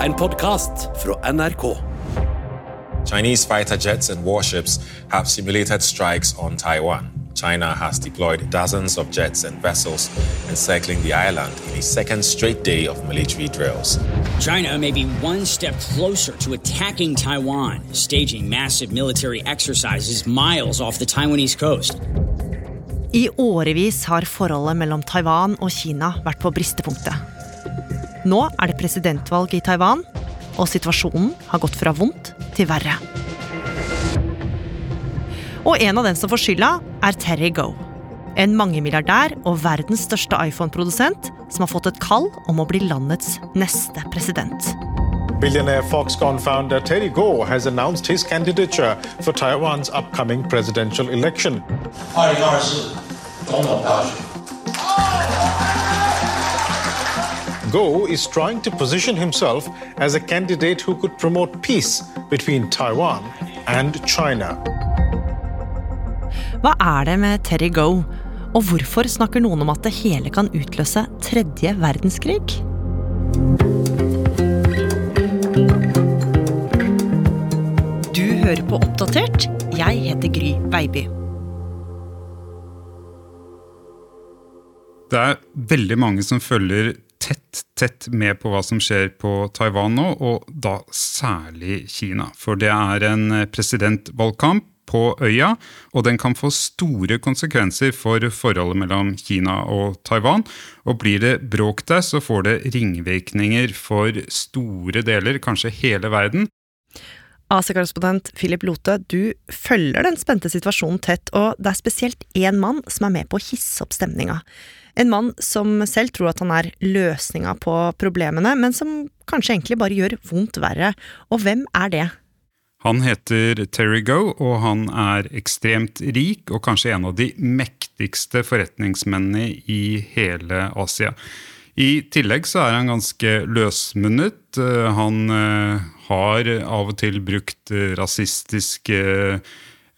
en podkast fra NRK. Chinese fighter jets and warships have simulated strikes on Taiwan. China has deployed dozens of jets and vessels encircling the island in a second straight day of military drills. China may be one step closer to attacking Taiwan, staging massive military exercises miles off the Taiwanese coast. I årevis har forholdet mellom Taiwan og Kina vært på bristepunktet. Nå er det presidentvalg i Taiwan, og situasjonen har gått fra vondt til verre. Og en av dem som får skylda, er Terry Go. En mangemilliardær og verdens største iPhone-produsent som har fått et kall om å bli landets neste president. Billionaire Foxconn-founder Terry Goh has announced his candidature for Taiwan's upcoming presidential election. 2022, Go is trying to position himself as a candidate who could promote peace between Taiwan and China. Hva er det med Terry Go, og hvorfor snakker noen om at det hele kan utløse tredje verdenskrig? Du hører på Oppdatert. Jeg heter Gry Baby. Det er veldig mange som følger tett, tett med på hva som skjer på Taiwan nå, og da særlig Kina. For det er en presidentvalgkamp på øya, og den kan få store konsekvenser for forholdet mellom Kina og Taiwan. Og blir det bråk der, så får det ringvirkninger for store deler, kanskje hele verden. Asia-korrespondent Philip Lote, du følger den spente situasjonen tett, og det er spesielt én mann som er med på å hisse opp stemninga. En mann som selv tror at han er løsninga på problemene, men som kanskje egentlig bare gjør vondt verre. Og hvem er det? Han heter Terry Go, og han er ekstremt rik og kanskje en av de mektigste forretningsmennene i hele Asia. I tillegg så er han ganske løsmunnet. Han har av og til brukt rasistiske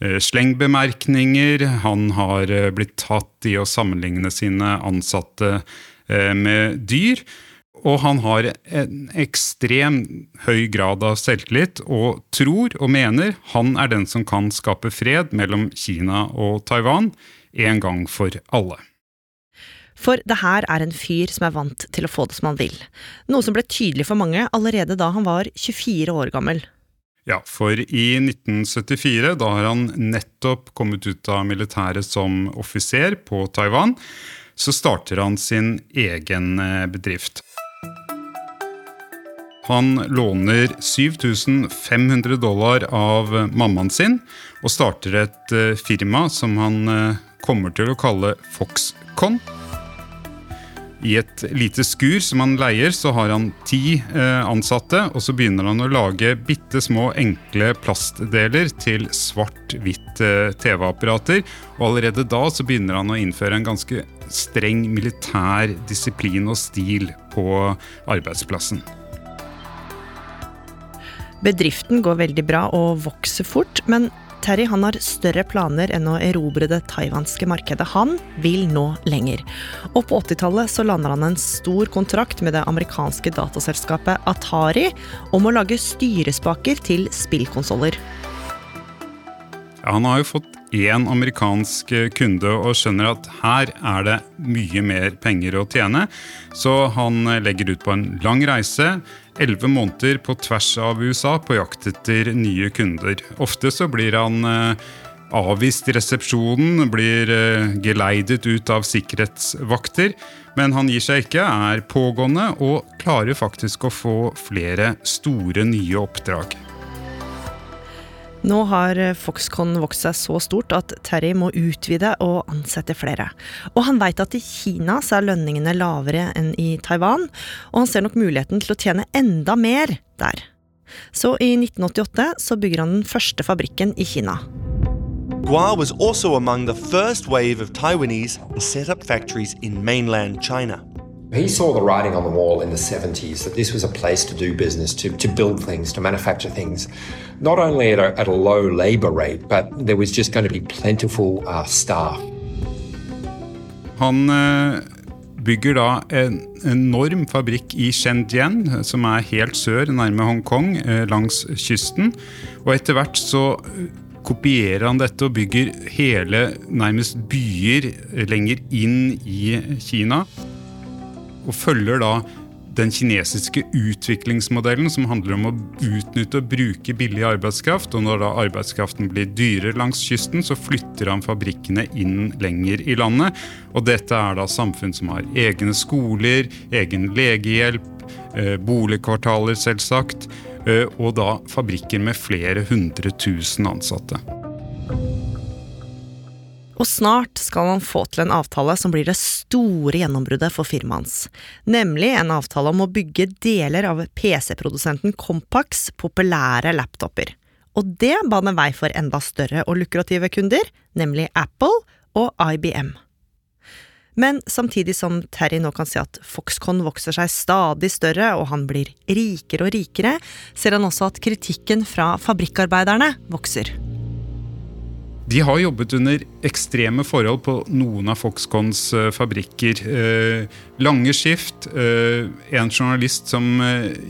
slengbemerkninger. Han har blitt tatt i å sammenligne sine ansatte med dyr. Og han har en ekstrem høy grad av selvtillit og tror og mener han er den som kan skape fred mellom Kina og Taiwan en gang for alle. For det her er en fyr som er vant til å få det som han vil. Noe som ble tydelig for mange allerede da han var 24 år gammel. Ja, for i 1974, da har han nettopp kommet ut av militæret som offiser på Taiwan, så starter han sin egen bedrift. Han låner 7500 dollar av mammaen sin og starter et firma som han kommer til å kalle Foxconn. I et lite skur som han leier, så har han ti ansatte, og så begynner han å lage bitte små, enkle plastdeler til svart-hvitt TV-apparater. Og allerede da så begynner han å innføre en ganske streng militær disiplin og stil på arbeidsplassen. Bedriften går veldig bra og vokser fort, men Terry han har større planer enn å erobre det taiwanske markedet. Han vil nå lenger. Og på 80-tallet så lander han en stor kontrakt med det amerikanske dataselskapet Atari om å lage styrespaker til spillkonsoller. Ja, han har jo fått én amerikansk kunde og skjønner at her er det mye mer penger å tjene, så han legger ut på en lang reise. Elleve måneder på tvers av USA på jakt etter nye kunder. Ofte så blir han avvist i resepsjonen, blir geleidet ut av sikkerhetsvakter. Men han gir seg ikke, er pågående og klarer faktisk å få flere store nye oppdrag. Nå har Foxconn vokst seg så stort at Terry må utvide og ansette flere. Og han veit at i Kina så er lønningene lavere enn i Taiwan, og han ser nok muligheten til å tjene enda mer der. Så i 1988 så bygger han den første fabrikken i Kina. Gua was also among the first wave of Taiwanese set up factories in mainland China. He saw the writing on the wall in the 70s that this was a place to do business, to, to build things, to manufacture things, not only at a, at a low labor rate, but there was just going to be plentiful uh, staff. Han eh, bygger da en enorm fabrikk i Shenzhen, som er helt sør, nærme Hongkong, eh, langs kysten. Og etter hvert så eh, kopierer han dette og bygger hele, nærmest byer, lenger inn i Kina. Og følger da den kinesiske utviklingsmodellen som handler om å utnytte og bruke billig arbeidskraft. Og når da arbeidskraften blir dyrere langs kysten, så flytter han fabrikkene inn lenger i landet. Og dette er da samfunn som har egne skoler, egen legehjelp, eh, boligkvartaler selvsagt, eh, og da fabrikker med flere hundre tusen ansatte. Og snart skal han få til en avtale som blir det store gjennombruddet for firmaet hans. Nemlig en avtale om å bygge deler av PC-produsenten Compax populære laptoper. Og det baner vei for enda større og lukrative kunder, nemlig Apple og IBM. Men samtidig som Terry nå kan se at Foxconn vokser seg stadig større og han blir rikere og rikere, ser han også at kritikken fra fabrikkarbeiderne vokser. De har jobbet under ekstreme forhold på noen av Foxcons uh, fabrikker. Uh, lange skift. Uh, en journalist som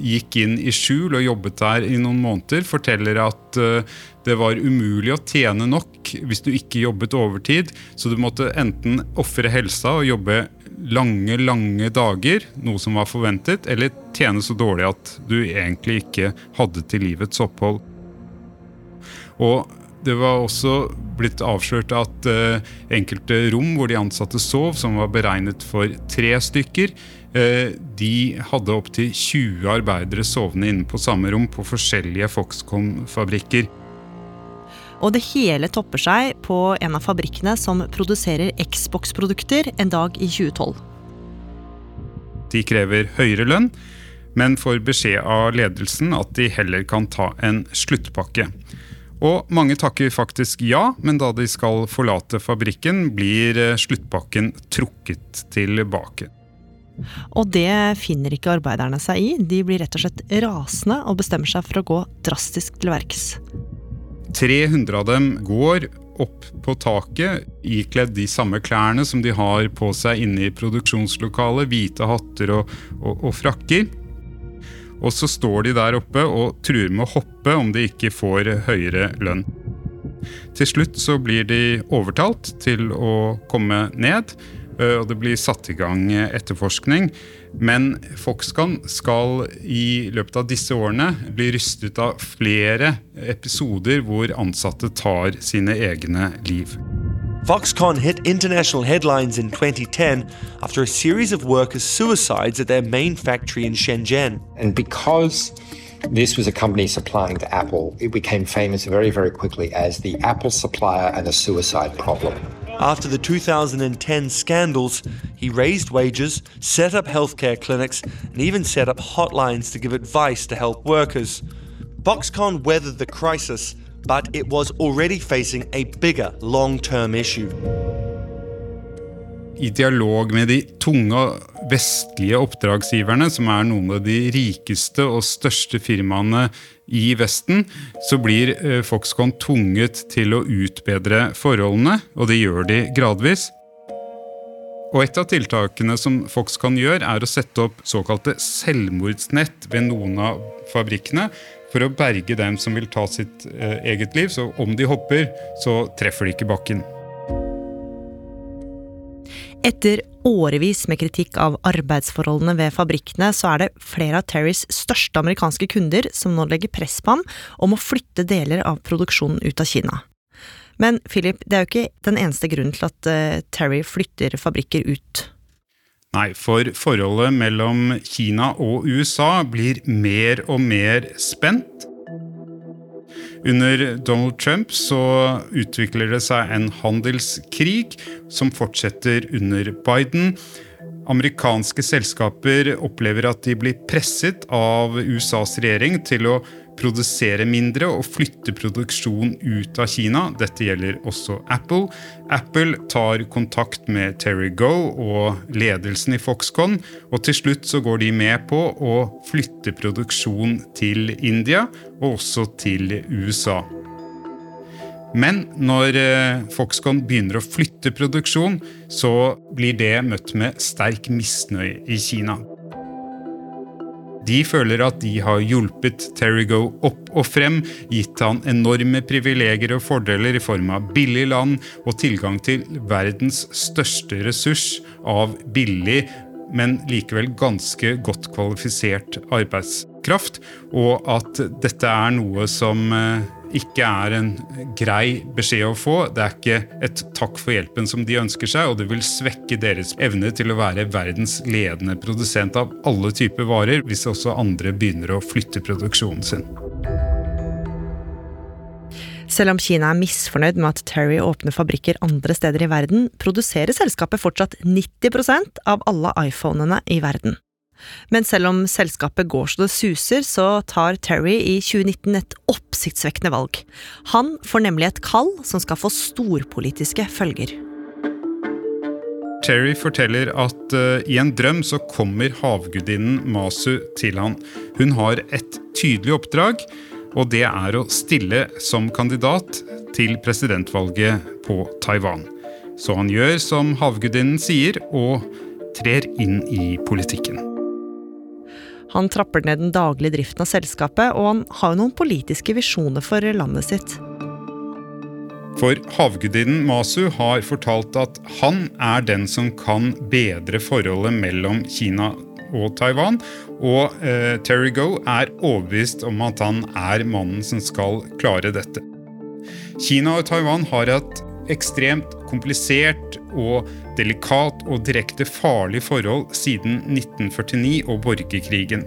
gikk inn i skjul og jobbet der i noen måneder, forteller at det var umulig å tjene nok hvis du ikke jobbet overtid. Så du måtte enten ofre helsa og jobbe lange, lange dager, noe som var forventet, eller tjene så dårlig at du egentlig ikke hadde til livets opphold. Og det var også blitt avslørt at uh, enkelte rom hvor de ansatte sov, som var beregnet for tre stykker, uh, de hadde opptil 20 arbeidere sovende inne på samme rom på forskjellige Foxconn-fabrikker. Og det hele topper seg på en av fabrikkene som produserer Xbox-produkter en dag i 2012. De krever høyere lønn, men får beskjed av ledelsen at de heller kan ta en sluttpakke. Og mange takker faktisk ja, men da de skal forlate fabrikken, blir eh, sluttpakken trukket tilbake. Og det finner ikke arbeiderne seg i. De blir rett og slett rasende og bestemmer seg for å gå drastisk til verks. 300 av dem går opp på taket ikledd de samme klærne som de har på seg inne i produksjonslokalet, hvite hatter og, og, og frakker. Og så står de der oppe og truer med å hoppe om de ikke får høyere lønn. Til slutt så blir de overtalt til å komme ned, og det blir satt i gang etterforskning. Men Foxconn skal i løpet av disse årene bli rystet av flere episoder hvor ansatte tar sine egne liv. Foxconn hit international headlines in 2010 after a series of workers' suicides at their main factory in Shenzhen. And because this was a company supplying to Apple, it became famous very, very quickly as the Apple supplier and the suicide problem. After the 2010 scandals, he raised wages, set up healthcare clinics, and even set up hotlines to give advice to help workers. Foxconn weathered the crisis but it was already facing a bigger long term issue. I dialog med de tunge vestlige oppdragsgiverne, som er noen av de rikeste og største firmaene i Vesten, så blir eh, Foxconn tvunget til å utbedre forholdene, og det gjør de gradvis. Og Et av tiltakene som Foxconn gjør, er å sette opp såkalte selvmordsnett ved noen av fabrikkene, for å berge dem som vil ta sitt eh, eget liv. Så om de hopper, så treffer de ikke bakken. Etter årevis med kritikk av arbeidsforholdene ved fabrikkene, så er det flere av Terrys største amerikanske kunder som nå legger press på ham om å flytte deler av produksjonen ut av Kina. Men Philip, det er jo ikke den eneste grunnen til at uh, Terry flytter fabrikker ut Nei, for forholdet mellom Kina og USA blir mer og mer spent. Under Donald Trump så utvikler det seg en handelskrig som fortsetter under Biden. Amerikanske selskaper opplever at de blir presset av USAs regjering til å produsere mindre og flytte produksjon ut av Kina. Dette gjelder også Apple. Apple tar kontakt med Terry Goe og ledelsen i Foxconn, og til slutt så går de med på å flytte produksjon til India og også til USA. Men når eh, Foxconn begynner å flytte produksjon, så blir det møtt med sterk misnøye i Kina. De føler at de har hjulpet Terrigo opp og frem, gitt han enorme privilegier og fordeler i form av billig land og tilgang til verdens største ressurs av billig, men likevel ganske godt kvalifisert arbeidskraft, og at dette er noe som eh, ikke er en grei beskjed å få. Det er ikke et takk for hjelpen som de ønsker seg, og det vil svekke deres evne til å være verdens ledende produsent av alle typer varer, hvis også andre begynner å flytte produksjonen sin. Selv om Kina er misfornøyd med at Terry åpner fabrikker andre steder i verden, produserer selskapet fortsatt 90% av alle iPhonene i verden. Men selv om selskapet går så det suser, så tar Terry i 2019 et oppsiktsvekkende valg. Han får nemlig et kall som skal få storpolitiske følger. Terry forteller at uh, i en drøm så kommer havgudinnen Masu til han. Hun har et tydelig oppdrag, og det er å stille som kandidat til presidentvalget på Taiwan. Så han gjør som havgudinnen sier, og trer inn i politikken. Han trapper ned den daglige driften av selskapet, og han har noen politiske visjoner for landet sitt. For havgudinnen Masu har fortalt at han er den som kan bedre forholdet mellom Kina og Taiwan. Og eh, Terry Go er overbevist om at han er mannen som skal klare dette. Kina og Taiwan har et ekstremt komplisert og delikat og direkte farlig forhold siden 1949 og borgerkrigen.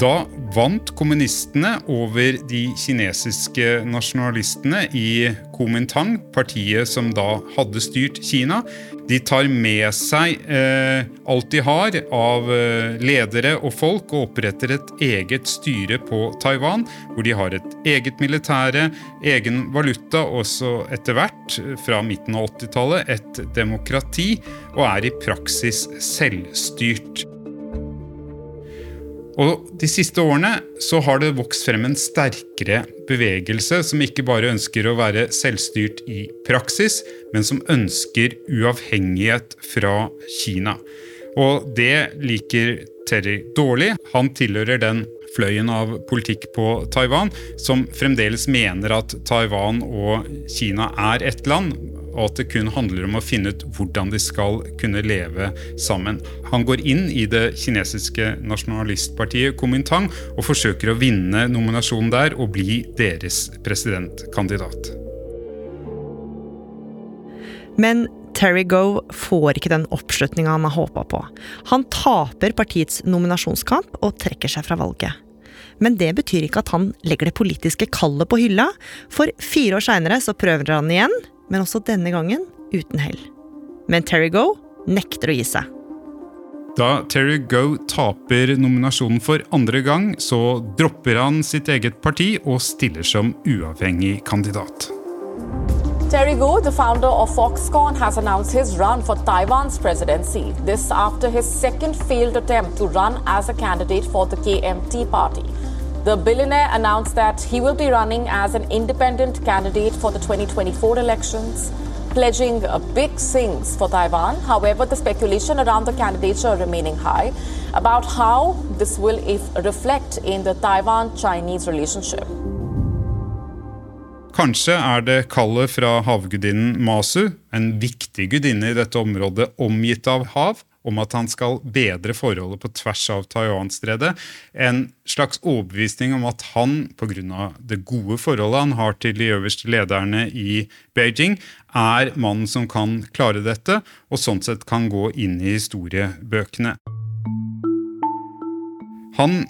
Da vant kommunistene over de kinesiske nasjonalistene i Kuomintang, partiet som da hadde styrt Kina. De tar med seg eh, alt de har av eh, ledere og folk, og oppretter et eget styre på Taiwan, hvor de har et eget militære, egen valuta, og så etter hvert, fra midten av 80-tallet, et demokrati, og er i praksis selvstyrt. Og De siste årene så har det vokst frem en sterkere bevegelse som ikke bare ønsker å være selvstyrt i praksis, men som ønsker uavhengighet fra Kina. Og det liker Terry dårlig. Han tilhører den fløyen av politikk på Taiwan som fremdeles mener at Taiwan og Kina er ett land, og at det kun handler om å finne ut hvordan de skal kunne leve sammen. Han går inn i det kinesiske nasjonalistpartiet Kuomintang og forsøker å vinne nominasjonen der og bli deres presidentkandidat. Men Terry Gove får ikke den oppslutninga han har håpa på. Han taper partiets nominasjonskamp og trekker seg fra valget. Men det betyr ikke at han legger det politiske kallet på hylla, for fire år seinere så prøver han igjen, men også denne gangen uten hell. Men Terry Go nekter å gi seg. Da Terry Go taper nominasjonen for andre gang, så dropper han sitt eget parti og stiller som uavhengig kandidat. Terry Go, the founder of Foxconn, has announced his run for Taiwan's presidency. This after his second failed attempt to run as a candidate for the KMT party. The billionaire announced that he will be running as an independent candidate for the 2024 elections, pledging big things for Taiwan. However, the speculation around the candidature remaining high about how this will reflect in the Taiwan Chinese relationship. Kanskje er det kallet fra havgudinnen Masu, en viktig gudinne i dette området omgitt av hav, om at han skal bedre forholdet på tvers av Taiwan-stredet. En slags overbevisning om at han, pga. det gode forholdet han har til de øverste lederne i Beijing, er mannen som kan klare dette, og sånn sett kan gå inn i historiebøkene. Han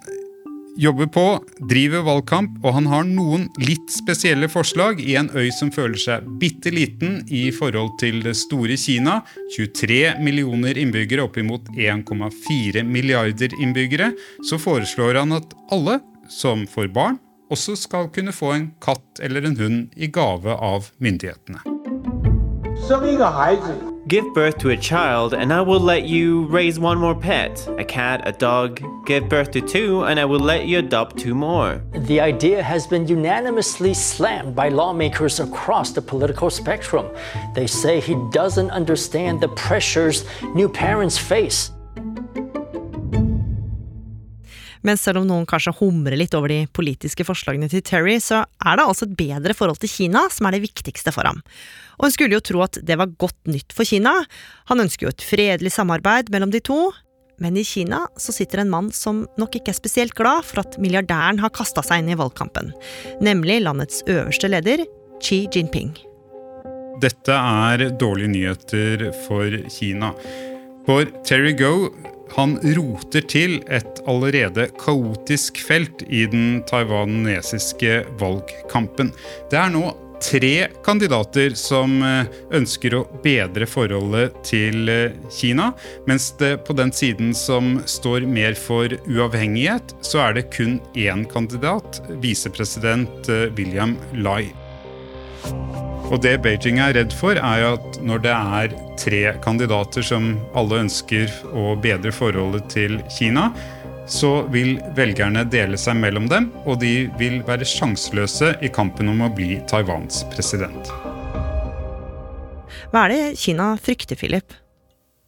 jobber på, driver valgkamp, og han har noen litt spesielle forslag i en øy som føler seg bitte liten i forhold til det store Kina. 23 millioner innbyggere oppimot 1,4 milliarder innbyggere. Så foreslår han at alle som får barn, også skal kunne få en katt eller en hund i gave av myndighetene. Give birth to a child, and I will let you raise one more pet a cat, a dog. Give birth to two, and I will let you adopt two more. The idea has been unanimously slammed by lawmakers across the political spectrum. They say he doesn't understand the pressures new parents face. Men selv om noen kanskje humrer litt over de politiske forslagene til Terry, så er det altså et bedre forhold til Kina som er det viktigste for ham. Og en skulle jo tro at det var godt nytt for Kina. Han ønsker jo et fredelig samarbeid mellom de to. Men i Kina så sitter en mann som nok ikke er spesielt glad for at milliardæren har kasta seg inn i valgkampen. Nemlig landets øverste leder, Xi Jinping. Dette er dårlige nyheter for Kina. For Terry Go han roter til et allerede kaotisk felt i den taiwanesiske valgkampen. Det er nå tre kandidater som eh, ønsker å bedre forholdet til eh, Kina, mens det på den siden som står mer for uavhengighet, så er det kun én kandidat, visepresident eh, William Lai. Og det Beijing er redd for, er at når det er tre kandidater som alle ønsker å bedre forholdet til Kina, så vil velgerne dele seg mellom dem, og de vil være sjanseløse i kampen om å bli Taiwans president. Hva er det Kina frykter, Philip?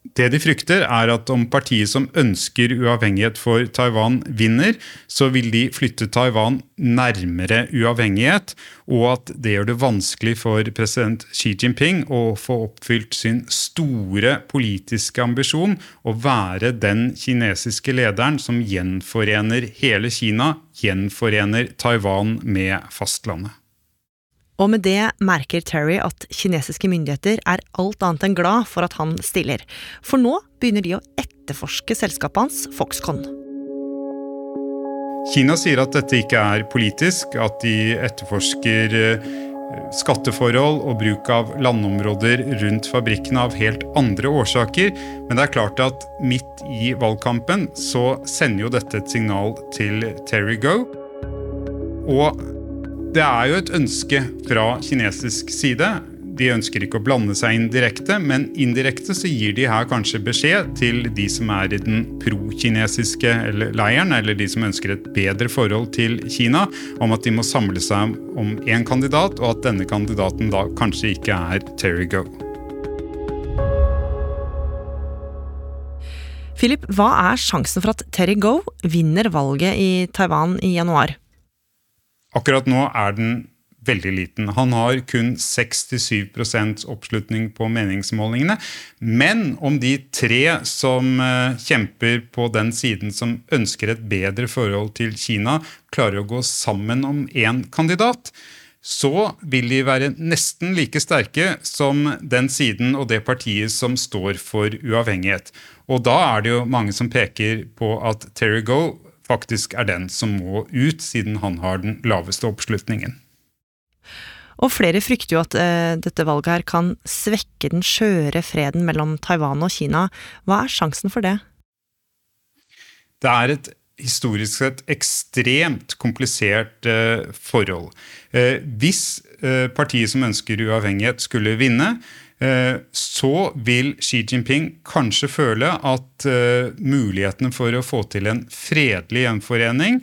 Det de frykter, er at om partiet som ønsker uavhengighet for Taiwan, vinner, så vil de flytte Taiwan nærmere uavhengighet, og at det gjør det vanskelig for president Xi Jinping å få oppfylt sin store politiske ambisjon å være den kinesiske lederen som gjenforener hele Kina, gjenforener Taiwan med fastlandet. Og med det merker Terry at kinesiske myndigheter er alt annet enn glad for at han stiller. For nå begynner de å etterforske selskapet hans, Foxconn. Kina sier at dette ikke er politisk, at de etterforsker eh, skatteforhold og bruk av landområder rundt fabrikkene av helt andre årsaker. Men det er klart at midt i valgkampen så sender jo dette et signal til Terry Go. Og det er jo et ønske fra kinesisk side. De ønsker ikke å blande seg inn direkte, men indirekte så gir de her kanskje beskjed til de som er i den pro-kinesiske leiren, eller de som ønsker et bedre forhold til Kina, om at de må samle seg om én kandidat, og at denne kandidaten da kanskje ikke er Terry Go. Philip, hva er sjansen for at Terry Go vinner valget i Taiwan i januar? Akkurat nå er den veldig liten. Han har kun 6-7 oppslutning på meningsmålingene. Men om de tre som eh, kjemper på den siden som ønsker et bedre forhold til Kina, klarer å gå sammen om én kandidat, så vil de være nesten like sterke som den siden og det partiet som står for uavhengighet. Og da er det jo mange som peker på at Terry Goe faktisk er den som må ut, siden han har den laveste oppslutningen. Og flere frykter jo at eh, dette valget her kan svekke den skjøre freden mellom Taiwan og Kina. Hva er sjansen for det? Det er et historisk sett ekstremt komplisert eh, forhold. Eh, hvis partiet som ønsker uavhengighet, skulle vinne, Eh, så vil Xi Jinping kanskje føle at uh, mulighetene for å få til en fredelig gjenforening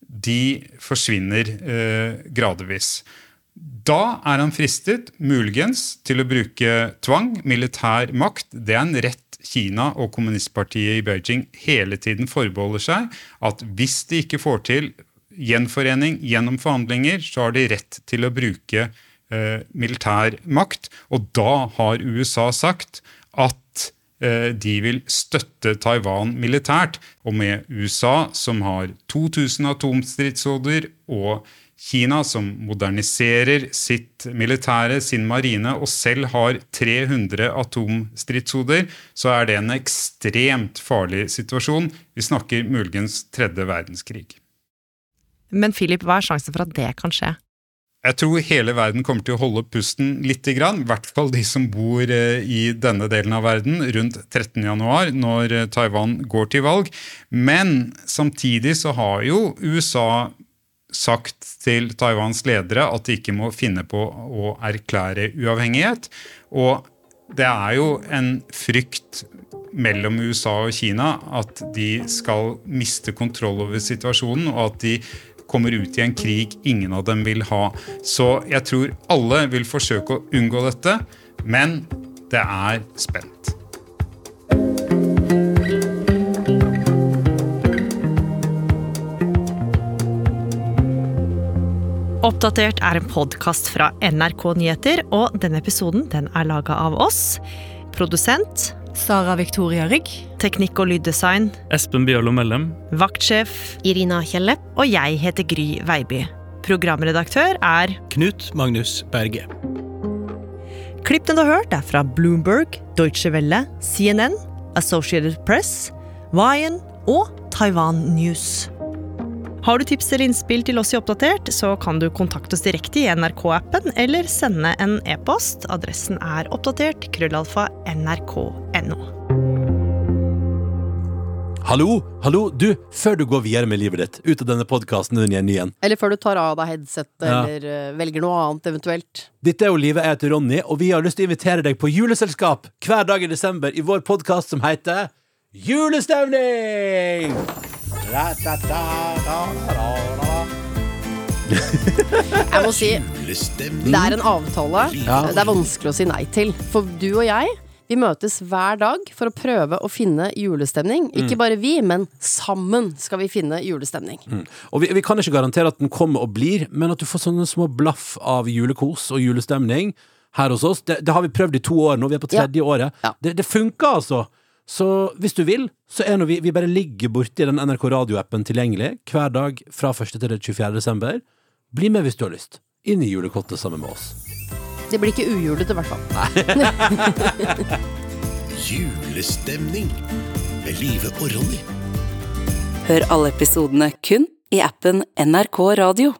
de forsvinner uh, gradvis. Da er han fristet, muligens, til å bruke tvang, militær makt. Det er en rett Kina og kommunistpartiet i Beijing hele tiden forbeholder seg. At hvis de ikke får til gjenforening gjennom forhandlinger, så har de rett til å bruke eh, militær makt. Og da har USA sagt at eh, de vil støtte Taiwan militært. Og med USA, som har 2000 atomstridshoder, og Kina, som moderniserer sitt militære, sin marine, og selv har 300 atomstridshoder, så er det en ekstremt farlig situasjon. Vi snakker muligens tredje verdenskrig. Men Philip, hva er sjansen for at det kan skje? Jeg tror hele verden kommer til å holde pusten litt, i hvert fall de som bor eh, i denne delen av verden rundt 13.1, når eh, Taiwan går til valg. Men samtidig så har jo USA sagt til Taiwans ledere at de ikke må finne på å erklære uavhengighet. Og det er jo en frykt mellom USA og Kina at de skal miste kontroll over situasjonen, og at de kommer ut i en krig ingen av dem vil ha. Så jeg tror alle vil forsøke å unngå dette, men det er spent. Oppdatert er en podkast fra NRK Nyheter, og denne episoden den er laga av oss. Produsent Sara Victoria Rygg. Teknikk og lyddesign Espen Bjørlo Mellem. Vaktsjef Irina Kjelle. Og jeg heter Gry Veiby. Programredaktør er Knut Magnus Berge. Klippene du har hørt, er fra Bloomberg, Deutsche Welle, CNN, Associated Press, Wyan og Taiwan News. Har du tips eller innspill til oss i Oppdatert, så kan du kontakte oss direkte i NRK-appen eller sende en e-post. Adressen er oppdatert krøllalfa nrk.no. Hallo, hallo, du, før du går videre med livet ditt, ut av denne podkasten din igjen, igjen. Eller før du tar av deg headsetet, Ja. eller eh, velger noe annet eventuelt. Dette er jo Livet, jeg heter Ronny, og vi har lyst til å invitere deg på juleselskap hver dag i desember i vår podkast som heter Julestemning! Jeg må si, det er en avtale Ja. det er vanskelig å si nei til. For du og jeg, vi møtes hver dag for å prøve å finne julestemning. Ikke Mm. bare vi, men sammen skal vi finne julestemning. Mm. Og vi, vi kan ikke garantere at den kommer og blir, men at du får sånne små blaff av julekos og julestemning her hos oss. Det, det har vi prøvd i to år nå, vi er på tredje året. Det, det funker altså! Så hvis du vil, så er nå vi, vi bare ligger borti den NRK radioappen tilgjengelig hver dag fra 1. til 24. desember. Bli med hvis du har lyst. Inn i julekottet sammen med oss. Det blir ikke ujulete, i hvert fall. Julestemning med Live og Ronny. Hør alle episodene kun i appen NRK Radio.